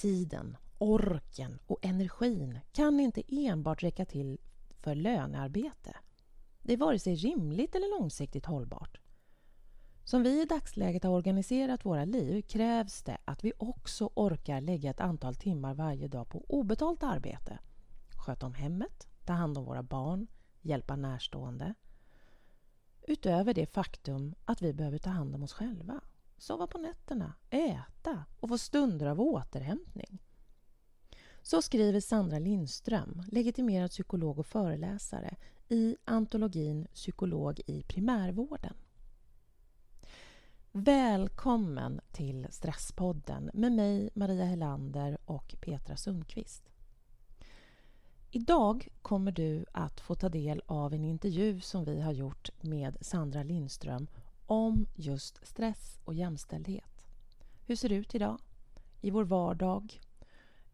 Tiden, orken och energin kan inte enbart räcka till för lönearbete. Det är vare sig rimligt eller långsiktigt hållbart. Som vi i dagsläget har organiserat våra liv krävs det att vi också orkar lägga ett antal timmar varje dag på obetalt arbete. Sköta om hemmet, ta hand om våra barn, hjälpa närstående. Utöver det faktum att vi behöver ta hand om oss själva, sova på nätterna, äta och få stunder av återhämtning. Så skriver Sandra Lindström, legitimerad psykolog och föreläsare i antologin Psykolog i primärvården. Välkommen till Stresspodden med mig, Maria Helander och Petra Sundqvist. Idag kommer du att få ta del av en intervju som vi har gjort med Sandra Lindström om just stress och jämställdhet. Hur ser det ut idag? I vår vardag?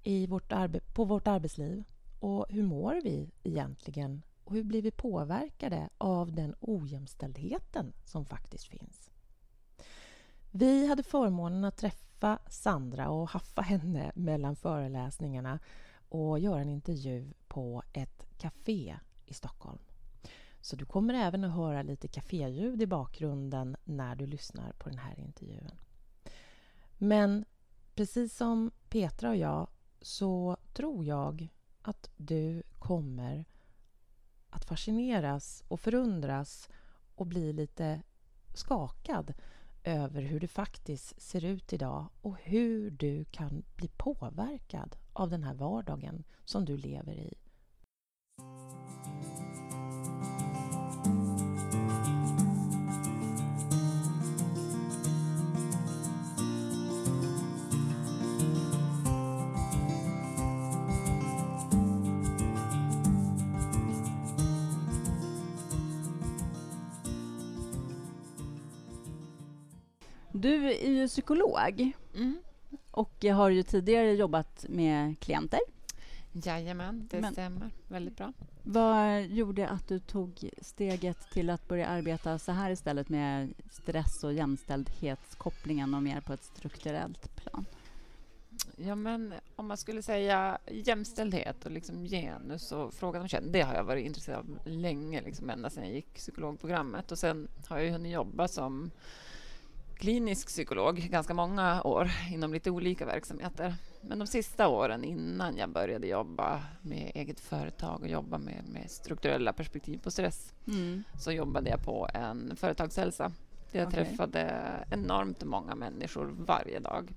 I vårt på vårt arbetsliv? Och hur mår vi egentligen? Och hur blir vi påverkade av den ojämställdheten som faktiskt finns? Vi hade förmånen att träffa Sandra och haffa henne mellan föreläsningarna och göra en intervju på ett café i Stockholm. Så du kommer även att höra lite kaféljud i bakgrunden när du lyssnar på den här intervjun. Men precis som Petra och jag så tror jag att du kommer att fascineras och förundras och bli lite skakad över hur det faktiskt ser ut idag och hur du kan bli påverkad av den här vardagen som du lever i. Du är ju psykolog mm. och har ju tidigare jobbat med klienter. Jajamän, det Men, stämmer. Väldigt bra. Vad gjorde att du tog steget till att börja arbeta så här istället med stress och jämställdhetskopplingen och mer på ett strukturellt plan? Ja, men om man skulle säga jämställdhet och liksom genus och frågan om kön, det har jag varit intresserad av länge, liksom ända sedan jag gick psykologprogrammet. Och sen har jag hunnit jobba som klinisk psykolog ganska många år inom lite olika verksamheter. Men de sista åren innan jag började jobba med eget företag och jobba med, med strukturella perspektiv på stress mm. så jobbade jag på en företagshälsa. Jag okay. träffade enormt många människor varje dag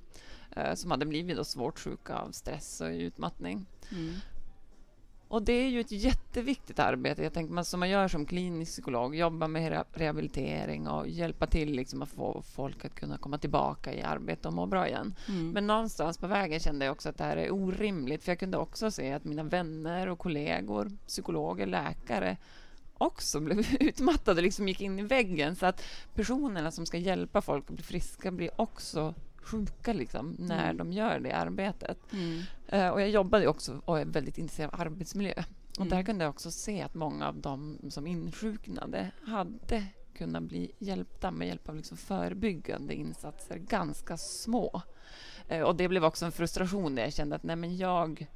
eh, som hade blivit då svårt sjuka av stress och utmattning. Mm. Och det är ju ett jätteviktigt arbete. Jag tänker man som man gör som klinisk psykolog, jobba med rehabilitering och hjälpa till liksom att få folk att kunna komma tillbaka i arbete och må bra igen. Mm. Men någonstans på vägen kände jag också att det här är orimligt, för jag kunde också se att mina vänner och kollegor, psykologer, läkare också blev utmattade, liksom gick in i väggen. Så att personerna som ska hjälpa folk att bli friska blir också sjuka liksom, när mm. de gör det arbetet. Mm. Uh, och jag jobbade också och är väldigt intresserad av arbetsmiljö. Och där mm. kunde jag också se att många av de som insjuknade hade kunnat bli hjälpta med hjälp av liksom förebyggande insatser, ganska små. Uh, och det blev också en frustration där jag kände att nej, men jag,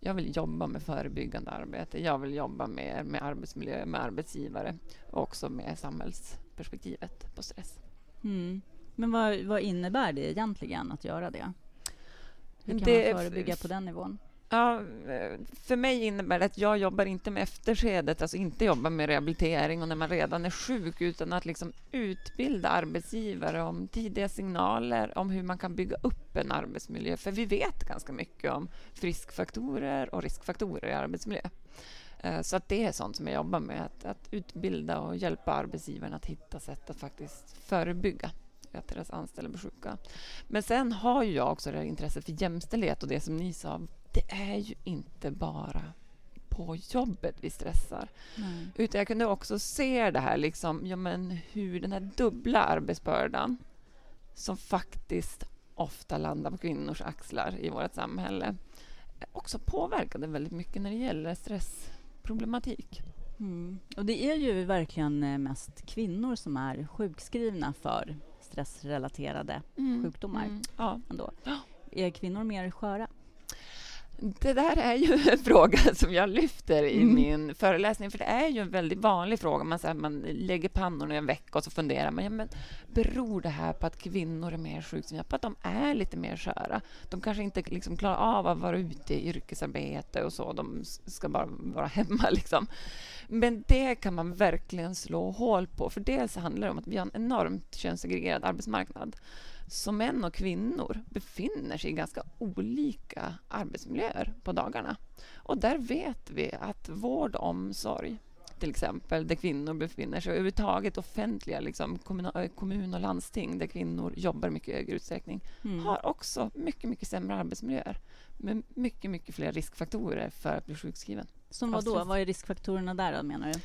jag vill jobba med förebyggande arbete. Jag vill jobba med, med arbetsmiljö, med arbetsgivare och också med samhällsperspektivet på stress. Mm. Men vad, vad innebär det egentligen att göra det? Hur kan det, man förebygga på den nivån? Ja, för mig innebär det att jag jobbar inte med efterskedet, alltså inte jobbar med rehabilitering och när man redan är sjuk, utan att liksom utbilda arbetsgivare om tidiga signaler, om hur man kan bygga upp en arbetsmiljö. För vi vet ganska mycket om friskfaktorer och riskfaktorer i arbetsmiljö. Eh, så att det är sånt som jag jobbar med, att, att utbilda och hjälpa arbetsgivarna att hitta sätt att faktiskt förebygga att deras anställda blir sjuka. Men sen har jag också det här intresset för jämställdhet och det som ni sa, det är ju inte bara på jobbet vi stressar. Mm. Utan jag kunde också se det här, liksom, ja, men hur den här dubbla arbetsbördan som faktiskt ofta landar på kvinnors axlar i vårt samhälle också påverkade väldigt mycket när det gäller stressproblematik. Mm. Och det är ju verkligen eh, mest kvinnor som är sjukskrivna för stressrelaterade mm. sjukdomar. Mm. Ja. Ändå. Är kvinnor mer sköra? Det där är ju en fråga som jag lyfter i Mm. min föreläsning, för det är ju en väldigt vanlig fråga. Man, så här, man lägger pannorna i en vecka och så funderar man, ja, men beror det här på att kvinnor är mer sjukskrivna, på att de är lite mer sköra? De kanske inte liksom klarar av att vara ute i yrkesarbete och så, de ska bara vara hemma. Liksom. Men det kan man verkligen slå hål på, för dels handlar det om att vi har en enormt könssegregerad arbetsmarknad. Så män och kvinnor befinner sig i ganska olika arbetsmiljöer på dagarna. Och där vet vi att vård och omsorg, till exempel, där kvinnor befinner sig, överhuvudtaget offentliga liksom, eh, kommun och landsting, där kvinnor jobbar mycket högre utsträckning, Mm. har också mycket, mycket sämre arbetsmiljöer med mycket, mycket fler riskfaktorer för att bli sjukskriven. Som vad då? Vad är riskfaktorerna där då, menar du?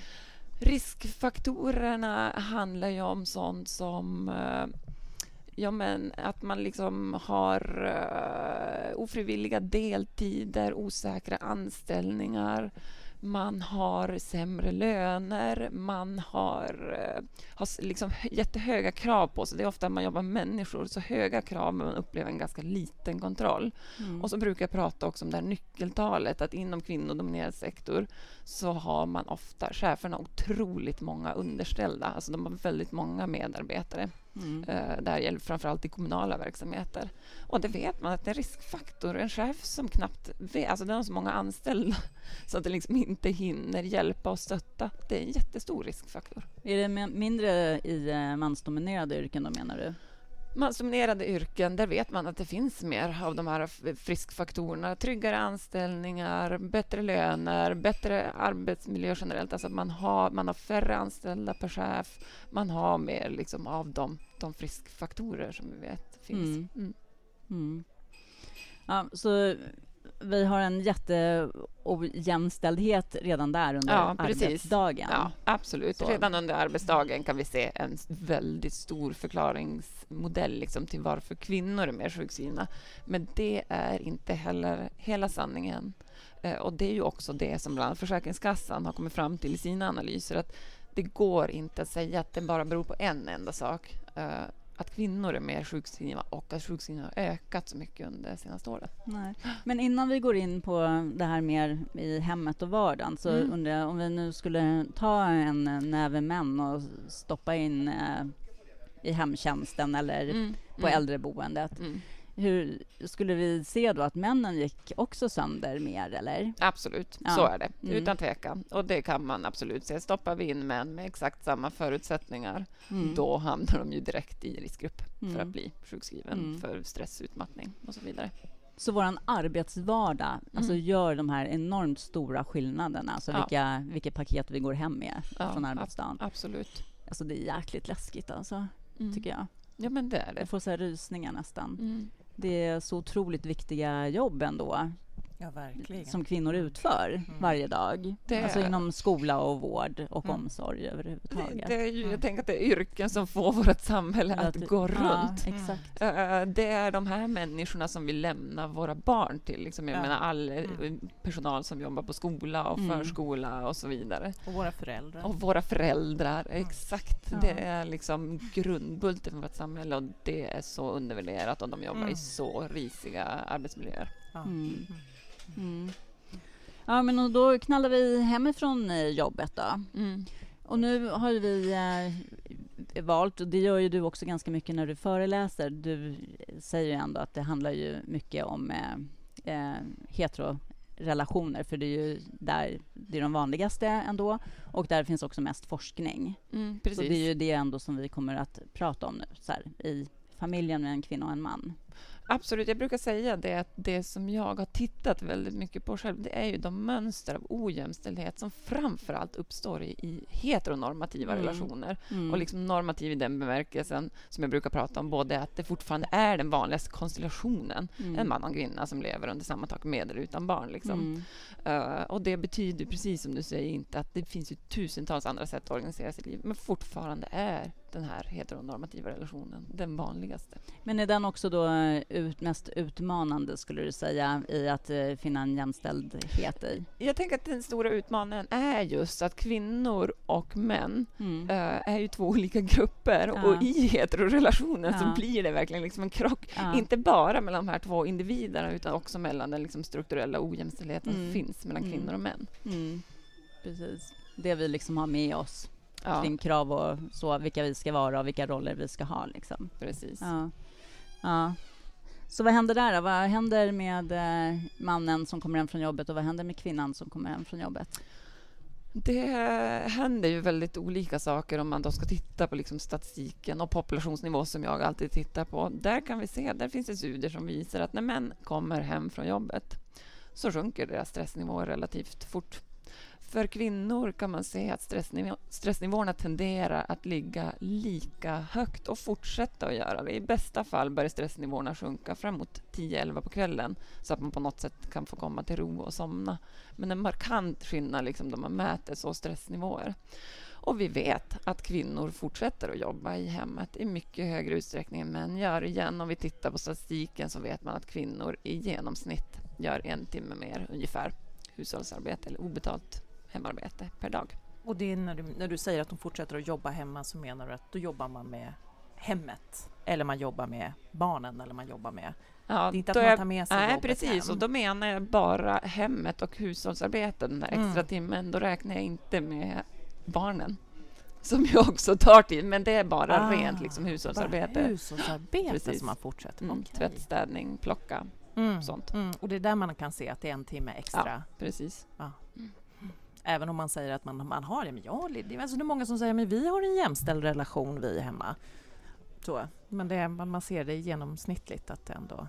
Riskfaktorerna handlar ju om sånt som eh, Ja, men att man liksom har uh, ofrivilliga deltider, osäkra anställningar. Man har sämre löner, man har, eh, har liksom hö- jättehöga krav på sig. Det är ofta man jobbar med människor, så höga krav men man upplever en ganska liten kontroll. Mm. Och så brukar jag prata också om det här nyckeltalet, att inom kvinnodominerad sektor så har man ofta, cheferna, otroligt många underställda. Alltså de har väldigt många medarbetare. Mm. Eh, det här gäller framförallt i kommunala verksamheter. Och det vet man att det är en riskfaktor. En chef som knappt vet, alltså den har så många anställda så att det liksom inte hinner hjälpa och stötta. Det är en jättestor riskfaktor. Är det mi- mindre i eh, mansdominerade yrken då, menar du? Mansdominerade yrken, där vet man att det finns mer av de här friskfaktorerna. Tryggare anställningar, bättre löner, bättre arbetsmiljö generellt. Alltså att man har, man har färre anställda per chef. Man har mer liksom av de, de friskfaktorer som vi vet finns. Mm. Mm. Mm. Ja, så vi har en jätteojämställdhet redan där under Ja, arbetsdagen. Ja, absolut. Så. Redan under arbetsdagen kan vi se en väldigt stor förklaringsmodell liksom, till varför kvinnor är mer sjukskrivna. Men det är inte heller hela sanningen. Eh, och det är ju också det som bland annat Försäkringskassan har kommit fram till i sina analyser, att det går inte att säga att det bara beror på en enda sak. Att kvinnor är mer sjukskrivna och att sjukskrivningarna har ökat så mycket under det senaste året. Nej. Men innan vi går in på det här mer i hemmet och vardagen så Mm. undrar jag om vi nu skulle ta en näve män och stoppa in eh, i hemtjänsten eller Mm. på Mm. äldreboendet. Mm. Hur skulle vi se då att männen gick också sönder mer eller? Absolut, Ja. så är det. Mm. Utan tvekan. Och det kan man absolut se. Stoppar vi in män med exakt samma förutsättningar, Mm. då hamnar de ju direkt i riskgrupp för Mm. att bli sjukskriven Mm. för stress, utmattning och så vidare. Så våran arbetsvardag alltså Mm. gör de här enormt stora skillnaderna, alltså Ja. vilka, vilka paket vi går hem med Ja, från ab- arbetsdagen. Absolut. Alltså det är jäkligt läskigt alltså, Mm. tycker jag. Ja, men det är det. Jag får så här rysningar nästan. Mm. Det är så otroligt viktiga jobb ändå. Ja, verkligen. som kvinnor utför varje dag. Det- Alltså inom skola och vård och Mm. omsorg Det, överhuvudtaget. det är ju, Mm. jag tänker att det är yrken som får vårt samhälle att gå runt. Ja, exakt. Eh, Det är de här människorna som vi lämnar våra barn till. Liksom, jag Ja. menar all eh, Mm. personal som jobbar på skola och Mm. förskola och så vidare. Och våra föräldrar. Och våra föräldrar, exakt. Ja. Det är liksom grundbulten för vårt samhälle och det är så undervärderat och de jobbar Mm. i så risiga arbetsmiljöer. Ja. Mm. Mm. Ja, men och då knallar vi hemifrån eh, jobbet då. Mm. Och nu har vi eh, valt, och det gör ju du också ganska mycket när du föreläser. Du säger ju ändå att det handlar ju mycket om eh, eh, heterorelationer, för det är ju där det är de vanligaste ändå. Och där finns också mest forskning. Mm, Så det är ju det ändå som vi kommer att prata om nu, så här, i familjen med en kvinna och en man. Absolut, jag brukar säga det att det som jag har tittat väldigt mycket på själv, det är ju de mönster av ojämställdhet som framför allt uppstår i, i heteronormativa Mm. relationer. Mm. Och liksom normativ i den bemärkelsen som jag brukar prata om, både att det fortfarande är den vanligaste konstellationen, Mm. en man och en kvinna som lever under samma tak med eller utan barn. Liksom. Eh, och det betyder precis som du säger inte att det finns ju tusentals andra sätt att organisera sitt liv, men fortfarande är den här heteronormativa relationen, den vanligaste. Men är den också då eh, ut, mest utmanande, skulle du säga, i att uh, finna en jämställdhet i? Jag tänker att den stora utmaningen är just att kvinnor och män mm. uh, är ju två olika grupper ja. och i heterorelationen ja. så blir det verkligen liksom en krock. Ja. Inte bara mellan de här två individerna utan också mellan den liksom strukturella ojämställdheten mm. som finns mellan mm. kvinnor och män. Mm. Precis. Det vi liksom har med oss ja. kring krav och så, vilka vi ska vara och vilka roller vi ska ha. Liksom. Precis. Ja. ja. Så vad händer där då? Vad händer med eh, mannen som kommer hem från jobbet och vad händer med kvinnan som kommer hem från jobbet? Det händer ju väldigt olika saker om man då ska titta på liksom statistiken och populationsnivå som jag alltid tittar på. Där kan vi se, där finns det studier som visar att när män kommer hem från jobbet så sjunker deras stressnivå relativt fort. För kvinnor kan man se att stressniv stressnivåerna tenderar att ligga lika högt och fortsätta att göra det. I bästa fall börjar stressnivåerna sjunka framåt 10-11 på kvällen så att man på något sätt kan få komma till ro och somna. Men en markant skillnad liksom, då man mäter så stressnivåer. Och vi vet att kvinnor fortsätter att jobba i hemmet i mycket högre utsträckning än män gör. Igen, om vi tittar på statistiken så vet man att kvinnor i genomsnitt gör en timme mer ungefär hushållsarbete eller obetalt hemarbete per dag. Och det är när du, när du säger att de fortsätter att jobba hemma så menar du att då jobbar man med hemmet eller man jobbar med barnen eller man jobbar med Ja, det är inte att man tar med sig Nej, precis. Hem. Och då menar jag bara hemmet och hushållsarbete, den där extra mm. timmen. Då räknar jag inte med barnen som ju också tar tid, men det är bara ah, rent liksom, hushållsarbete. Bara hushållsarbete precis. som man fortsätter mm, okay. Tvättstädning, plocka, mm, sånt. Mm. Och det är där man kan se att det är en timme extra? Ja, precis. Ja. Även om man säger att man, man har det. Men ja, det är, alltså det är många som säger att vi har en jämställd relation vi hemma. Så, men det, man ser det genomsnittligt att det ändå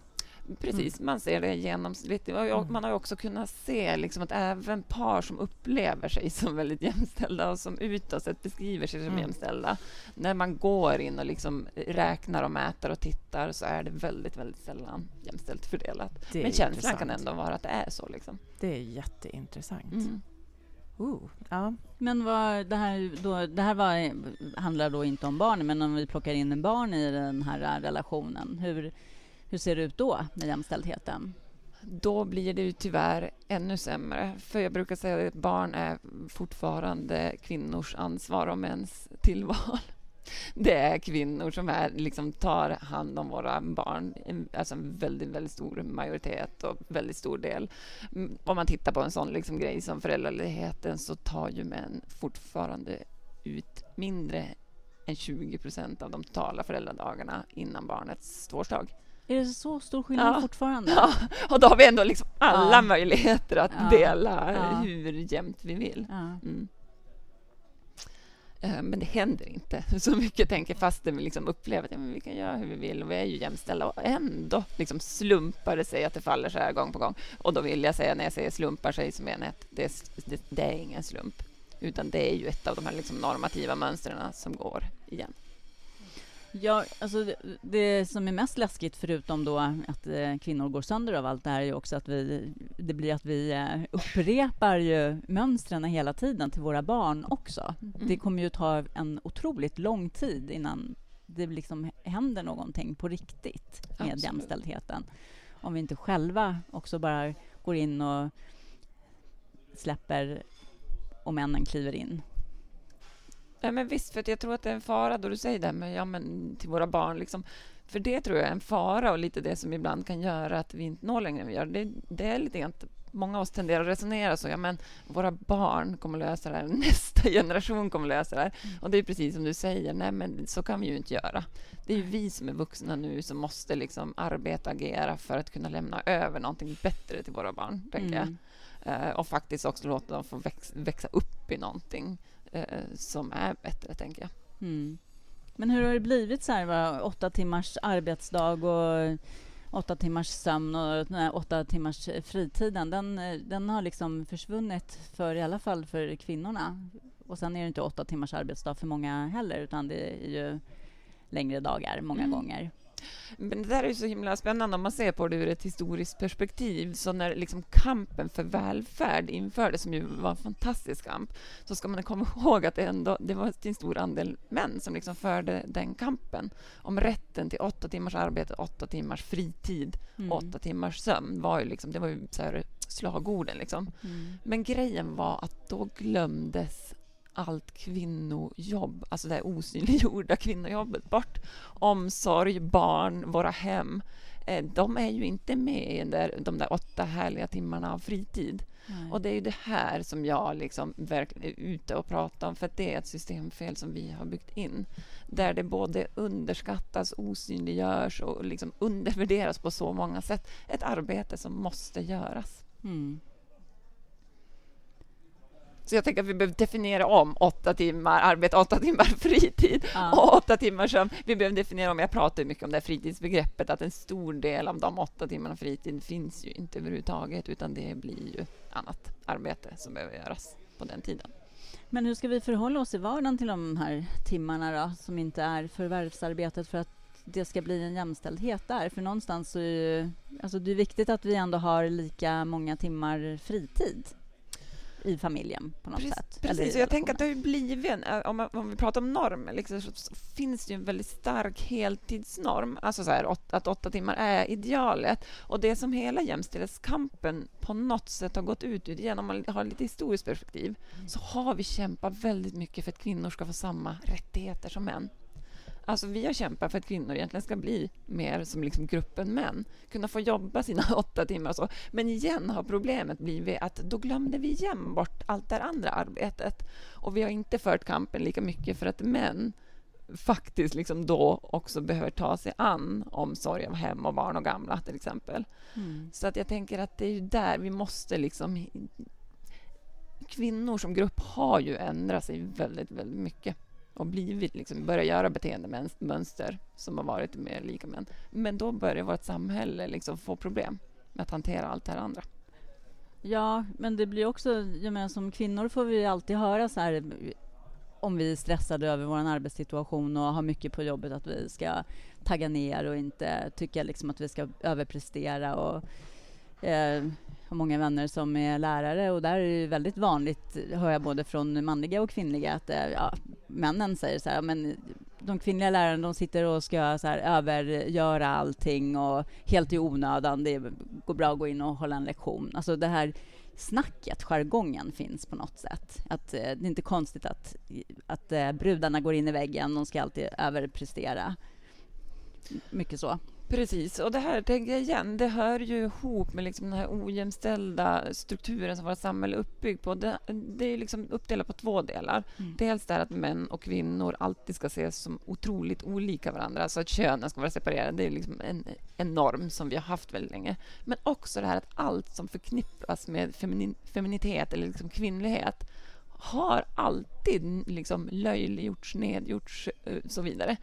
Precis, mm. man ser det genomsnittligt. Mm. Man har också kunnat se liksom att även par som upplever sig som väldigt jämställda och som utåt sett beskriver sig som mm. jämställda, när man går in och liksom räknar och mäter och tittar så är det väldigt, väldigt sällan jämställt fördelat. Men känslan kan ändå vara att det är så. Liksom. Det är jätteintressant. Mm. Uh, ja. Men vad, det här, då, det här var, handlar då inte om barn, men om vi plockar in en barn i den här relationen, hur, hur ser det ut då med jämställdheten? Då blir det ju tyvärr ännu sämre. För jag brukar säga att barn är fortfarande kvinnors ansvar och mäns tillval det är kvinnor som är, liksom, tar hand om våra barn, alltså en väldigt, väldigt stor majoritet och väldigt stor del. Mm, om man tittar på en sån liksom, grej som föräldraledigheten så tar ju män fortfarande ut mindre än 20 procent av de totala föräldradagarna innan barnets tvåårsdag. Är det så stor skillnad ja. fortfarande? Ja, och då har vi ändå liksom alla ja. möjligheter att ja. dela hur jämnt vi vill. Mm. Eh, men det händer inte så mycket, tänker fastän vi liksom upplever att ja, vi kan göra hur vi vill och vi är ju jämställda. Och ändå liksom slumpar det sig att det faller så här gång på gång. Och då vill jag säga, när jag säger slumpar sig, så menar jag att det, det, det är ingen slump. Utan det är ju ett av de här liksom normativa mönstren som går igen. Ja, alltså det, det, som är mest läskigt, förutom då att eh, kvinnor går sönder av allt det här, är också att vi, det blir att vi eh, upprepar ju mönstren hela tiden till våra barn också. Mm. Det kommer ju ta en otroligt lång tid innan det liksom händer någonting på riktigt med Absolut. jämställdheten. Om vi inte själva också bara går in och släpper och männen kliver in. Ja, men visst, för jag tror att det är en fara då du säger det med, ja, men, till våra barn. Liksom. För det tror jag är en fara och lite det som ibland kan göra att vi inte når längre än vi gör. Det, det är lite grann många av oss tenderar att resonera så. Ja, men våra barn kommer lösa det här. Nästa generation kommer lösa det här. Mm. Och det är precis som du säger. Nej, men så kan vi ju inte göra. Det är vi som är vuxna nu som måste liksom arbeta och agera för att kunna lämna över någonting bättre till våra barn, tänker mm. jag. Uh, och faktiskt också låta dem få växa, växa upp i någonting eh, som är bättre, tänker jag. Mm. Men hur har det blivit så här, va? åtta timmars arbetsdag och åtta timmars sömn och nej, åtta timmars fritiden, den, den har liksom försvunnit för i alla fall för kvinnorna. Och sen är det inte åtta timmars arbetsdag för många heller, utan det är ju längre dagar många mm. gånger. Men det där är ju så himla spännande om man ser på det ur ett historiskt perspektiv. Så när liksom kampen för välfärd infördes, som ju var en fantastisk kamp, så ska man komma ihåg att det, ändå, det var en stor andel män som liksom förde den kampen. Om rätten till åtta timmars arbete, åtta timmars fritid, mm. åtta timmars sömn var ju liksom, det var ju så här slagorden. Liksom. Mm. Men grejen var att då glömdes allt kvinnojobb, alltså det osynliggjorda kvinnojobbet bort. Omsorg, barn, våra hem. Eh, de är ju inte med i där, de där åtta härliga timmarna av fritid. Nej. Och det är ju det här som jag liksom verkligen är ute och pratar om, för det är ett systemfel som vi har byggt in. Där det både underskattas, osynliggörs och liksom undervärderas på så många sätt. Ett arbete som måste göras. Mm. Så jag tänker att vi behöver definiera om åtta timmar arbete, åtta timmar fritid ja. och åtta timmar sömn. Vi behöver definiera om, jag pratar mycket om det fritidsbegreppet, att en stor del av de åtta timmarna fritid finns ju inte överhuvudtaget, utan det blir ju annat arbete som behöver göras på den tiden. Men hur ska vi förhålla oss i vardagen till de här timmarna då, som inte är förvärvsarbetet för att det ska bli en jämställdhet där? För någonstans så är det, alltså det är viktigt att vi ändå har lika många timmar fritid i familjen på något precis, sätt. Precis, jag tänker att det har blivit en, eh, om, om vi pratar om normer, liksom, så finns det ju en väldigt stark heltidsnorm, alltså så här, att åtta timmar är idealet. Och det som hela jämställdhetskampen på något sätt har gått ut genom, om man har lite historiskt perspektiv, mm. så har vi kämpat väldigt mycket för att kvinnor ska få samma rättigheter som män. Alltså vi har kämpat för att kvinnor egentligen ska bli mer som liksom gruppen män, kunna få jobba sina åtta timmar och så. Men igen har problemet blivit att då glömde vi igen bort allt det andra arbetet. Och vi har inte fört kampen lika mycket för att män faktiskt liksom då också behöver ta sig an omsorg om hem och barn och gamla till exempel. Mm. Så att jag tänker att det är där vi måste liksom kvinnor som grupp har ju ändrat sig väldigt, väldigt mycket och blivit, liksom, börjat göra beteendemönster som har varit mer lika män. Men då börjar vårt samhälle liksom få problem med att hantera allt det här andra. Ja, men det blir också, jag menar, som kvinnor får vi alltid höra så här om vi är stressade över vår arbetssituation och har mycket på jobbet att vi ska tagga ner och inte tycka liksom att vi ska överprestera och eh, har många vänner som är lärare och där är det väldigt vanligt, hör jag både från manliga och kvinnliga, att eh, ja, männen säger så här, men de kvinnliga lärarna de sitter och ska så här, övergöra allting och helt i onödan. Det går bra att gå in och hålla en lektion. Alltså det här snacket, jargongen, finns på något sätt. Att, eh, det är inte konstigt att, att eh, brudarna går in i väggen, de ska alltid överprestera. Mycket så. Precis, och det här tänker jag igen, det hör ju ihop med liksom den här ojämställda strukturen som vårt samhälle är uppbyggt på. Det, det är liksom uppdelat på två delar. Mm. Dels det att män och kvinnor alltid ska ses som otroligt olika varandra, alltså att könen ska vara separerade. Det är liksom en, en norm som vi har haft väldigt länge. Men också det här att allt som förknippas med feminin, feminitet eller liksom kvinnlighet har alltid liksom löjliggjorts, nedgjorts och eh, så vidare.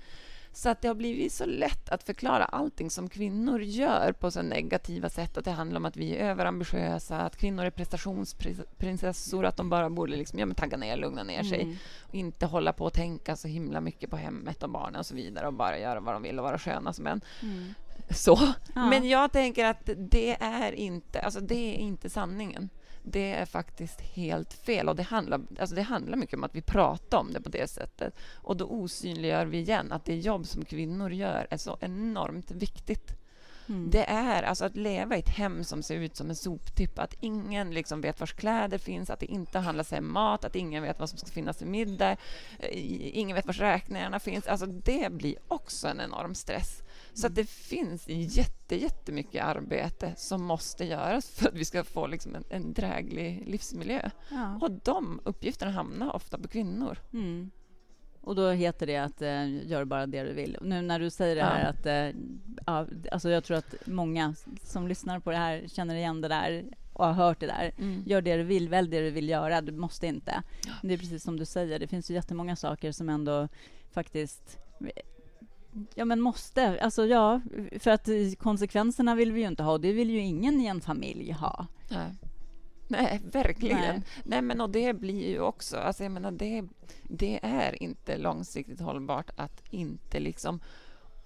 Så att det har blivit så lätt att förklara allting som kvinnor gör på så negativa sätt. Att det handlar om att vi är överambitiösa, att kvinnor är prestationsprinsessor, att de bara borde liksom, ja, men tagga ner, lugna ner sig mm. och inte hålla på och tänka så himla mycket på hemmet och barnen och så vidare och bara göra vad de vill och vara sköna som män. Mm. Så. Ja. Men jag tänker att det är inte, alltså det är inte sanningen det är faktiskt helt fel. Och det handlar, alltså det handlar mycket om att vi pratar om det på det sättet. Och då osynliggör vi igen att det jobb som kvinnor gör är så enormt viktigt. Mm. Det är alltså att leva i ett hem som ser ut som en soptipp, att ingen liksom vet var kläder finns, att det inte handlas hem mat, att ingen vet vad som ska finnas till middag, eh, ingen vet var räkningarna finns. Alltså det blir också en enorm stress. Så att det finns jätte, jättemycket arbete som måste göras för att vi ska få liksom en, en dräglig livsmiljö. Ja. Och de uppgifterna hamnar ofta på kvinnor. Mm. Och då heter det att eh, gör bara det du vill. Nu när du säger det här ja. att eh, ja, alltså jag tror att många som lyssnar på det här känner igen det där och har hört det där. Mm. Gör det du vill, välj det du vill göra. Du måste inte. Det är precis som du säger. Det finns ju jättemånga saker som ändå faktiskt Ja, men måste. Alltså, ja, för att konsekvenserna vill vi ju inte ha. Det vill ju ingen i en familj ha. Nej. Nej, verkligen. Nej. Nej. men och det blir ju också... Alltså jag menar, det, det är inte långsiktigt hållbart att inte liksom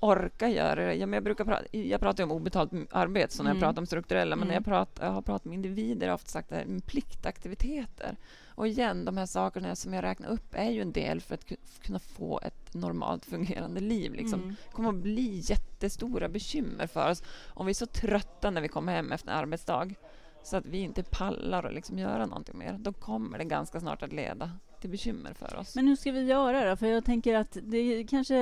orka göra det. Ja, men jag, brukar prata, jag pratar om obetalt arbete, så när Mm. jag pratar om strukturella, men när jag, Mm. pratar, jag har pratat med individer har jag ofta sagt det här med pliktaktiviteter. Och igen, de här sakerna som jag räknar upp är ju en del för att ku- kunna få ett normalt fungerande liv. Liksom. Mm. Det kommer att bli jättestora bekymmer för oss om vi är så trötta när vi kommer hem efter en arbetsdag så att vi inte pallar att liksom göra någonting mer. Då kommer det ganska snart att leda till bekymmer för oss. Men hur ska vi göra då? För jag tänker att det kanske,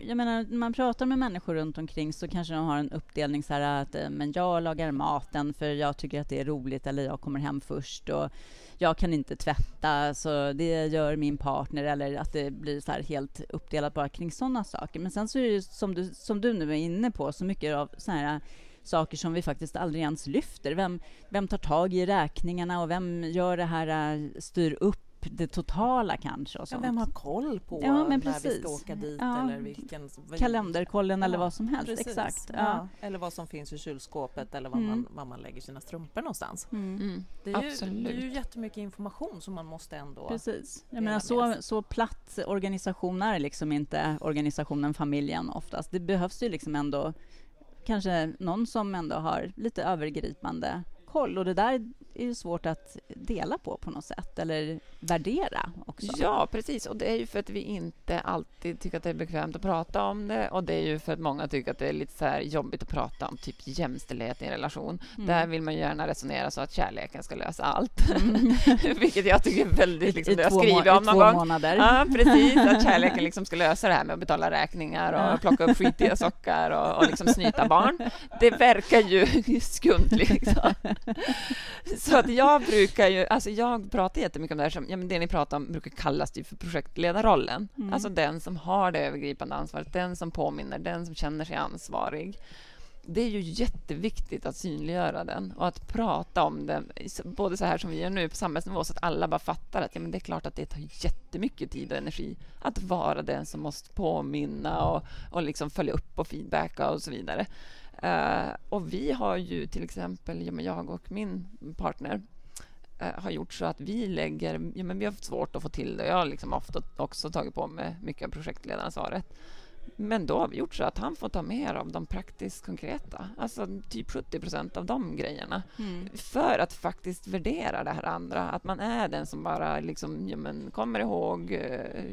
jag menar, när man pratar med människor runt omkring så kanske de har en uppdelning så här att eh, men jag lagar maten för jag tycker att det är roligt eller jag kommer hem först och jag kan inte tvätta så det gör min partner eller att det blir så här helt uppdelat bara kring sådana saker. Men sen så är det ju som du, som du nu är inne på så mycket av så här saker som vi faktiskt aldrig ens lyfter. Vem, vem tar tag i räkningarna och vem gör det här, eh, styr upp det totala kanske och Ja, sånt. vem har koll på Ja, men när vi ska åka dit Ja. eller vilken... Kalenderkollen eller Ja, vad som helst. Precis. Exakt. Ja. Ja. Eller vad som finns i kylskåpet eller var, Mm. man, var man lägger sina strumpor någonstans. Mm. Mm, Det är, ju, absolut. det är ju jättemycket information som man måste ändå... Precis. Jag menar, så, så platt organisation är liksom inte organisationen familjen oftast. Det behövs ju liksom ändå kanske någon som ändå har lite övergripande koll och det där är ju svårt att dela på på något sätt eller värdera också. Ja, precis. Och det är ju för att vi inte alltid tycker att det är bekvämt att prata om det. Och det är ju för att många tycker att det är lite så här jobbigt att prata om typ jämställdhet i en relation. Mm. Där vill man gärna resonera så att kärleken ska lösa allt. Vilket jag tycker är väldigt, liksom, det jag två må- skriver om i någon gång. månader. Ja, precis. Att kärleken liksom ska lösa det här med att betala räkningar och Ja. plocka upp skitiga sockar och, och liksom snyta barn. Det verkar ju skumt liksom. Så att jag brukar ju, alltså jag pratar jättemycket om det här som, ja men det ni pratar om brukar kallas ju för projektledarrollen. Mm. Alltså den som har det övergripande ansvaret, den som påminner, den som känner sig ansvarig. Det är ju jätteviktigt att synliggöra den och att prata om den, både så här som vi gör nu på samhällsnivå, så att alla bara fattar att ja, men det är klart att det tar jättemycket tid och energi att vara den som måste påminna och, och liksom följa upp och feedbacka och så vidare. Eh, och vi har ju till exempel, ja, jag och min partner, eh, har gjort så att vi lägger... Ja, men vi har haft svårt att få till det. Jag har liksom ofta också tagit på mig mycket av projektledaransvaret. Men då har vi gjort så att han får ta mer av de praktiskt konkreta, alltså typ 70 procent av de grejerna. Mm. För att faktiskt värdera det här andra, att man är den som bara liksom, ja, men, kommer ihåg, eh,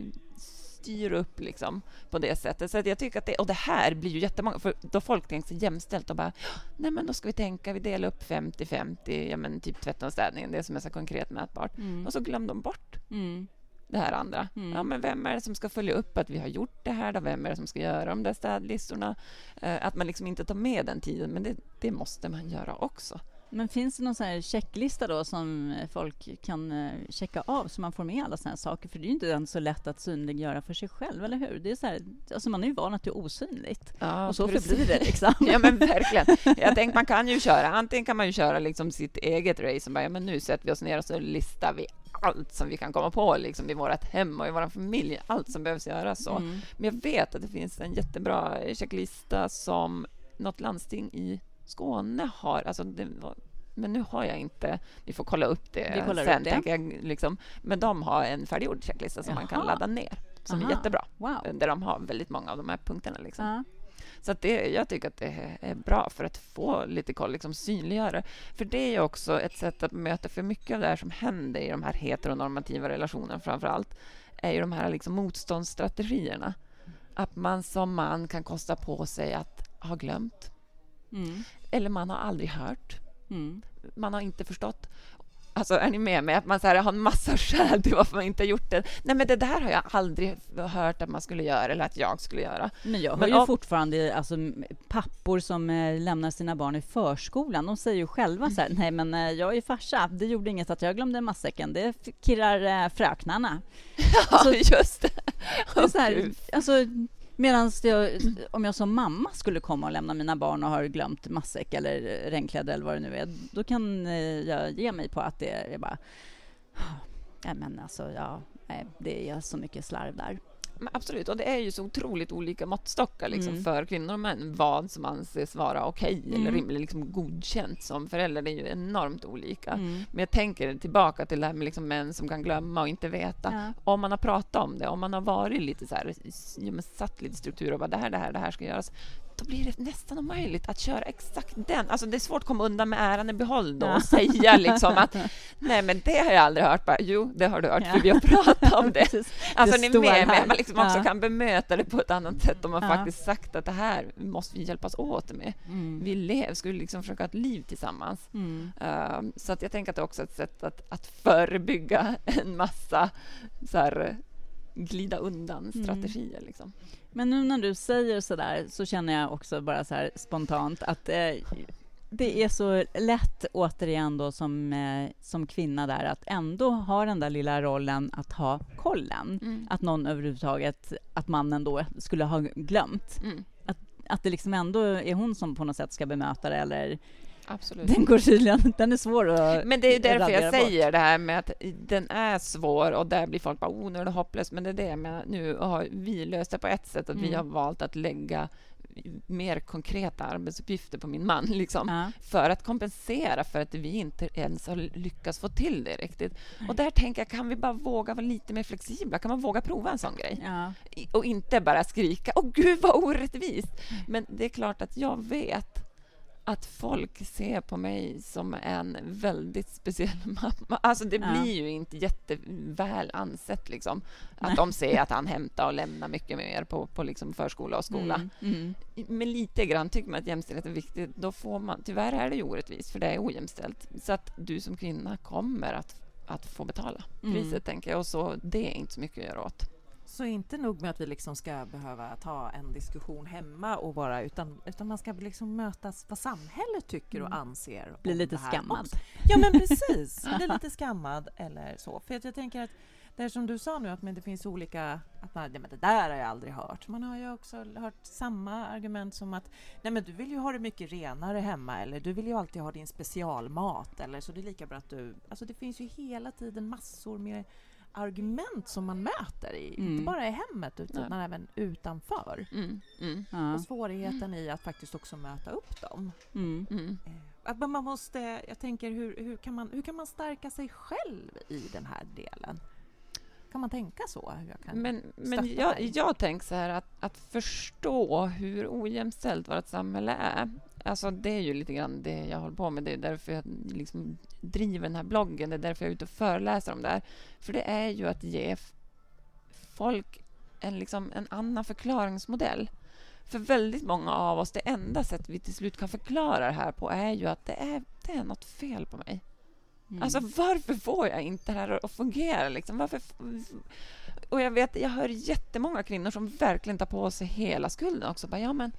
styr upp liksom, på det sättet. Så att jag tycker att det, och det här blir ju jättemånga, för då folk tänker sig jämställt och bara, nej men då ska vi tänka, vi delar upp 50-50, ja men typ tvätten och städningen, det som är så konkret mätbart. Mm. Och så glömde de bort Mm. det här andra. Mm. Ja, men vem är det som ska följa upp att vi har gjort det här? Då? Vem är det som ska göra de där städlistorna? Eh, att man liksom inte tar med den tiden, men det, det måste man göra också. Men finns det någon sån här checklista då som eh, folk kan eh, checka av så man får med alla såna här saker? För det är ju inte ens så lätt att synliggöra för sig själv, eller hur? Det är så här, alltså man är ju van att det är osynligt. Ja, och så precis. förblir det liksom. Ja, men verkligen. Jag tänker man kan ju köra, antingen kan man ju köra liksom sitt eget race och bara, ja, men nu sätter vi oss ner och så listar vi allt som vi kan komma på liksom, i vårt hem och i vår familj, allt som behövs göras så. Mm. Men jag vet att det finns en jättebra checklista som något landsting i Skåne har. Alltså det men nu har jag inte... Vi får kolla upp det sen. upp det. Jag, liksom. Men de har en färdiggjord checklista som man kan Jaha. ladda ner, som Aha. är jättebra. Wow. Där de har väldigt många av de här punkterna. Liksom. Så att det, jag tycker att det är bra för att få lite koll, liksom synliggöra. För det är också ett sätt att möta, för mycket av det här som händer i de här heteronormativa relationerna framför allt, är ju de här liksom motståndsstrategierna. Att man som man kan kosta på sig att ha glömt. Mm. Eller man har aldrig hört. Mm. Man har inte förstått. Alltså, är ni med mig? Att man så här, har en massa skäl till varför man inte har gjort det. Nej, men det där har jag aldrig hört att man skulle göra eller att jag skulle göra. Men jag hör Men ju om- fortfarande alltså, pappor som eh, lämnar sina barn i förskolan. De säger ju själva så här, nej men eh, jag är farsa, det gjorde inget att jag glömde matsäcken, det kirrar eh, fröknarna. Ja, Så- just det. Det så här, alltså, Medan om jag som mamma skulle komma och lämna mina barn och har glömt matsäck eller regnkläder eller vad det nu är, då kan eh, jag ge mig på att det är bara... Ah, nej, men alltså, ja, nej, det är så mycket slarv där absolut. Och det är ju så otroligt olika måttstockar liksom, Mm. för kvinnor och män. Vad som anses vara okej eller Mm. rimligt, liksom godkänt som förälder. Det är ju enormt olika. Mm. Men jag tänker tillbaka till det här med liksom män som kan glömma och inte veta. Ja. Om man har pratat om det, om man har varit lite så här, satt lite struktur och bara det här, det här, det här ska göras. Då blir det nästan omöjligt att köra exakt den. Alltså det är svårt att komma undan med äran i behåll då Ja. och säga liksom att nej men det har jag aldrig hört. Bara, jo, det har du hört Ja. för vi har pratat om det. Precis. Alltså Det ni är med mig, man liksom också Ja. kan bemöta det på ett annat sätt om man Ja. faktiskt sagt att det här måste vi hjälpas åt med. Mm. Vi lev, skulle liksom försöka ha ett liv tillsammans. Mm. Um, så att jag tänker att det är också ett sätt att, att förebygga en massa så här, glida undan Mm. strategier. Liksom. Men nu när du säger så där så känner jag också bara så spontant att eh, det är så lätt återigen då som, eh, som kvinna där att ändå ha den där lilla rollen att ha kollen. Mm. Att någon överhuvudtaget, att mannen då skulle ha glömt. Mm. Att det liksom ändå är hon som på något sätt ska bemöta det eller Absolut. den går tydligen, den är svår att Men det är därför jag bort. säger det här med att den är svår och där blir folk bara oh, nu är det hopplöst. Men det är det jag. Nu har vi löst det på ett sätt att vi Mm. har valt att lägga mer konkreta arbetsuppgifter på min man liksom, Ja. för att kompensera för att vi inte ens har lyckats få till det riktigt. Och där tänker jag, kan vi bara våga vara lite mer flexibla? Kan man våga prova en sån grej? Ja. I- Och inte bara skrika åh gud vad orättvist. Men det är klart att jag vet att folk ser på mig som en väldigt speciell mamma. Alltså det Ja. blir ju inte jätteväl ansett liksom. Att Nej. de ser att han hämtar och lämnar mycket mer på, på liksom förskola och skola. Mm. Mm. Men lite grann tycker man att jämställdhet är viktigt. Då får man, tyvärr är det ju orättvist, för det är ojämställt. Så att du som kvinna kommer att, att få betala Mm. priset, tänker jag. Och så, det är inte så mycket att göra åt. Så inte nog med att vi liksom ska behöva ta en diskussion hemma och vara utan, utan man ska liksom mötas vad samhället tycker och Mm. anser. Bli lite skammad. Ja men precis, bli lite skammad eller så. För att jag tänker att det som du sa nu att men det finns olika, att man, nej, men det där har jag aldrig hört. Man har ju också hört samma argument som att nej men du vill ju ha det mycket renare hemma eller du vill ju alltid ha din specialmat eller så det är lika bra att du, alltså det finns ju hela tiden massor med argument som man möter i, Mm. inte bara i hemmet utan Nej. även utanför. Mm, mm, Ja. Och svårigheten i att faktiskt också möta upp dem. Mm. mm. Eh, Att man måste, jag tänker hur, hur, kan man, hur kan man stärka sig själv i den här delen? Kan man tänka så? Hur jag kan Men, men jag, jag tänker så här att, att förstå hur ojämställt vårt samhälle är. Alltså det är ju lite grann det jag håller på med. Det är därför jag liksom driver den här bloggen. Det är därför jag är ute och föreläser om det här. För det är ju att ge folk en, liksom, en annan förklaringsmodell. För väldigt många av oss, det enda sätt vi till slut kan förklara det här på är ju att det är, det är något fel på mig. Mm. Alltså varför får jag inte det här att fungera? Liksom? Varför och jag vet, jag hör jättemånga kvinnor som verkligen tar på sig hela skulden också. Bara, ja, men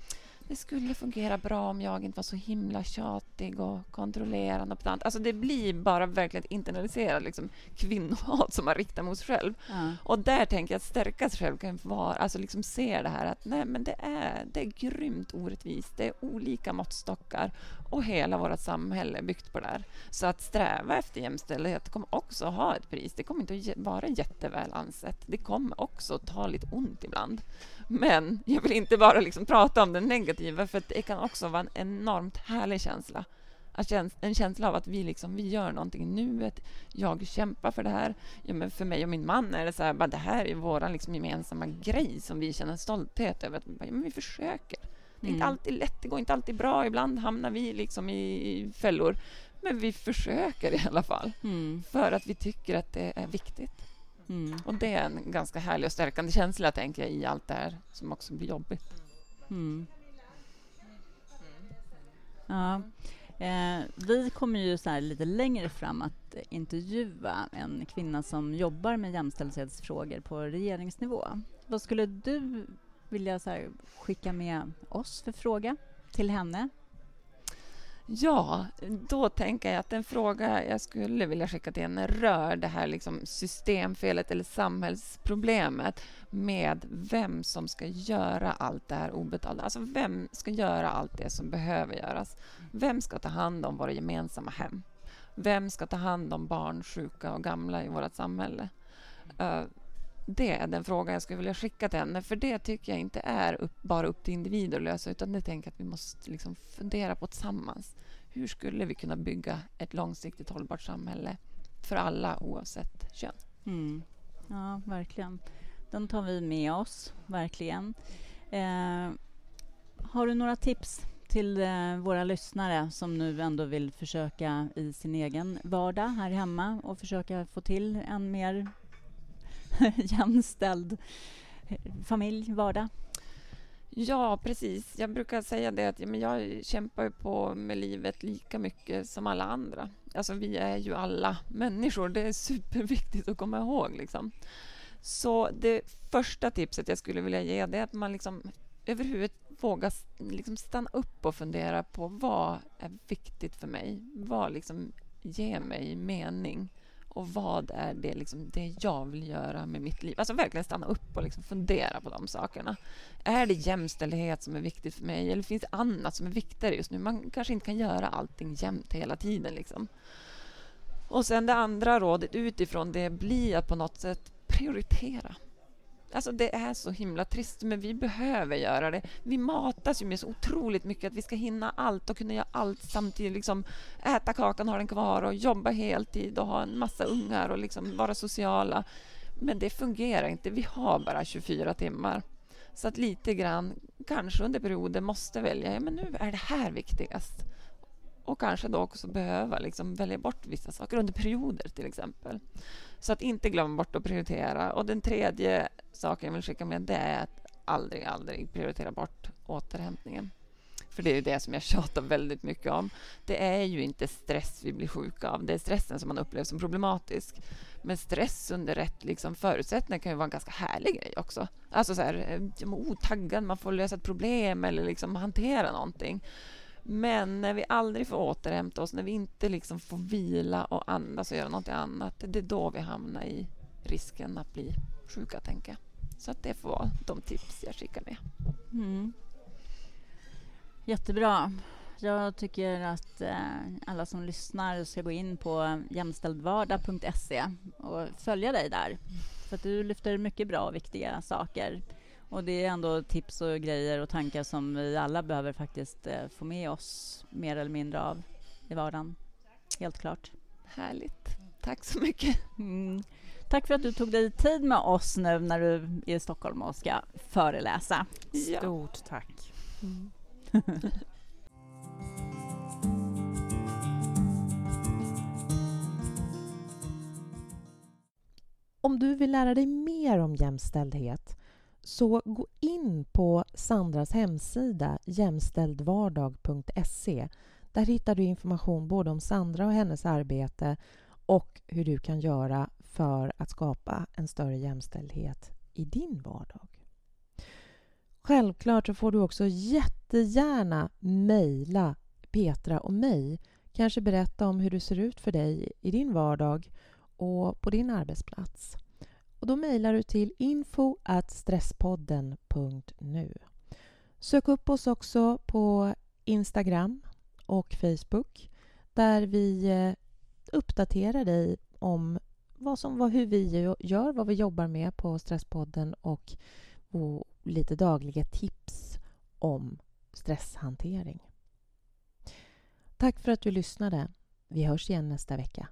det skulle fungera bra om jag inte var så himla tjatig och kontrollerande. Och pedantisk." alltså det blir bara verkligen internaliserat liksom, kvinnohat som man riktar mot sig själv. ja. Och där tänker jag att stärka sig själv kan vara, alltså liksom se det här att nej men det är, det är grymt orättvist. Det är olika måttstockar och hela vårt samhälle är byggt på det här. Så att sträva efter jämställdhet kommer också ha ett pris. Det kommer inte att vara jätteväl ansett. Det kommer också ta lite ont ibland. Men jag vill inte bara liksom prata om det negativa för det kan också vara en enormt härlig känsla. Käns- en känsla av att vi, liksom, vi gör någonting i nuet. Jag kämpar för det här. Ja, men för mig och min man är det så här, bara, det här är vår liksom, gemensamma grej som vi känner stolthet över. Att, bara, ja, men vi försöker. Det är inte Mm. alltid lätt, det går inte alltid bra. Ibland hamnar vi liksom i, i fällor. Men vi försöker i alla fall. Mm. För att vi tycker att det är viktigt. Mm. Och det är en ganska härlig och stärkande känsla, tänker jag, i allt det här som också blir jobbigt. Mm. Ja. Eh, vi kommer ju så här lite längre fram att intervjua en kvinna som jobbar med jämställdhetsfrågor på regeringsnivå. Vad skulle du vilja så här, skicka med oss för fråga till henne? Ja, då tänker jag att en fråga jag skulle vilja skicka till henne rör det här liksom systemfelet eller samhällsproblemet med vem som ska göra allt det här obetalda. Alltså vem ska göra allt det som behöver göras? Vem ska ta hand om våra gemensamma hem? Vem ska ta hand om barn, sjuka och gamla i vårt samhälle? Eh, det är den frågan jag skulle vilja skicka till henne. För det tycker jag inte är upp, bara upp till individer att lösa utan det tänker jag att vi måste liksom fundera på tillsammans. Hur skulle vi kunna bygga ett långsiktigt hållbart samhälle för alla oavsett kön? Mm. Ja, verkligen. Den tar vi med oss, verkligen. Eh, har du några tips till eh, våra lyssnare som nu ändå vill försöka i sin egen vardag här hemma och försöka få till en mer jämställd eh, familj, vardag? Ja, precis. Jag brukar säga det att jag kämpar på med livet lika mycket som alla andra. Alltså, vi är ju alla människor. Det är superviktigt att komma ihåg. Liksom. Så det första tipset jag skulle vilja ge det är att man liksom överhuvudtaget vågar liksom stanna upp och fundera på vad är viktigt för mig? Vad liksom ger mig mening? Och vad är det, liksom, det jag vill göra med mitt liv? Alltså verkligen stanna upp och liksom fundera på de sakerna. Är det jämställdhet som är viktigt för mig eller finns det annat som är viktigare just nu? Man kanske inte kan göra allting jämt hela tiden. Liksom. Och sen det andra rådet utifrån det blir att på något sätt prioritera. Alltså det är så himla trist, men vi behöver göra det. Vi matas ju med så otroligt mycket att vi ska hinna allt och kunna göra allt samtidigt. Liksom äta kakan, ha den kvar och jobba heltid och ha en massa ungar och liksom vara sociala. Men det fungerar inte. Vi har bara 24 timmar. Så att lite grann, kanske under perioder, måste välja. Ja, men nu är det här viktigast. Och kanske då också behöva liksom välja bort vissa saker under perioder till exempel. Så att inte glömma bort att prioritera. Och den tredje saken jag vill skicka med det är att aldrig, aldrig prioritera bort återhämtningen. För det är ju det som jag tjatar väldigt mycket om. Det är ju inte stress vi blir sjuka av. Det är stressen som man upplever som problematisk. Men stress under rätt liksom, förutsättningar kan ju vara en ganska härlig grej också. Alltså så här, eh, otaggad, man får lösa ett problem eller liksom hantera någonting. Men när vi aldrig får återhämta oss, när vi inte liksom får vila och andas och göra något annat, det är då vi hamnar i risken att bli sjuka, tänker jag. Så att det får vara de tips jag skickar med. Mm. Jättebra. Jag tycker att eh, alla som lyssnar ska gå in på jämställdvardag.se och följa dig där. För att du lyfter mycket bra och viktiga saker. Och det är ändå tips och grejer och tankar som vi alla behöver faktiskt eh, få med oss mer eller mindre av i vardagen. Helt klart. Härligt. Tack så mycket. Mm. Tack för att du tog dig tid med oss nu när du är i Stockholm och ska föreläsa. Ja. Stort tack. Mm. Om du vill lära dig mer om jämställdhet så gå in på Sandras hemsida jämställdvardag.se. Där hittar du information både om Sandra och hennes arbete och hur du kan göra för att skapa en större jämställdhet i din vardag. Självklart så får du också jättegärna mejla Petra och mig. Kanske berätta om hur det ser ut för dig i din vardag och på din arbetsplats. Och då mejlar du till info stresspodden.nu. Sök upp oss också på Instagram och Facebook där vi eh, uppdaterar dig om vad som, vad, hur vi gör, vad vi jobbar med på Stresspodden och, och lite dagliga tips om stresshantering. Tack för att du lyssnade. Vi hörs igen nästa vecka.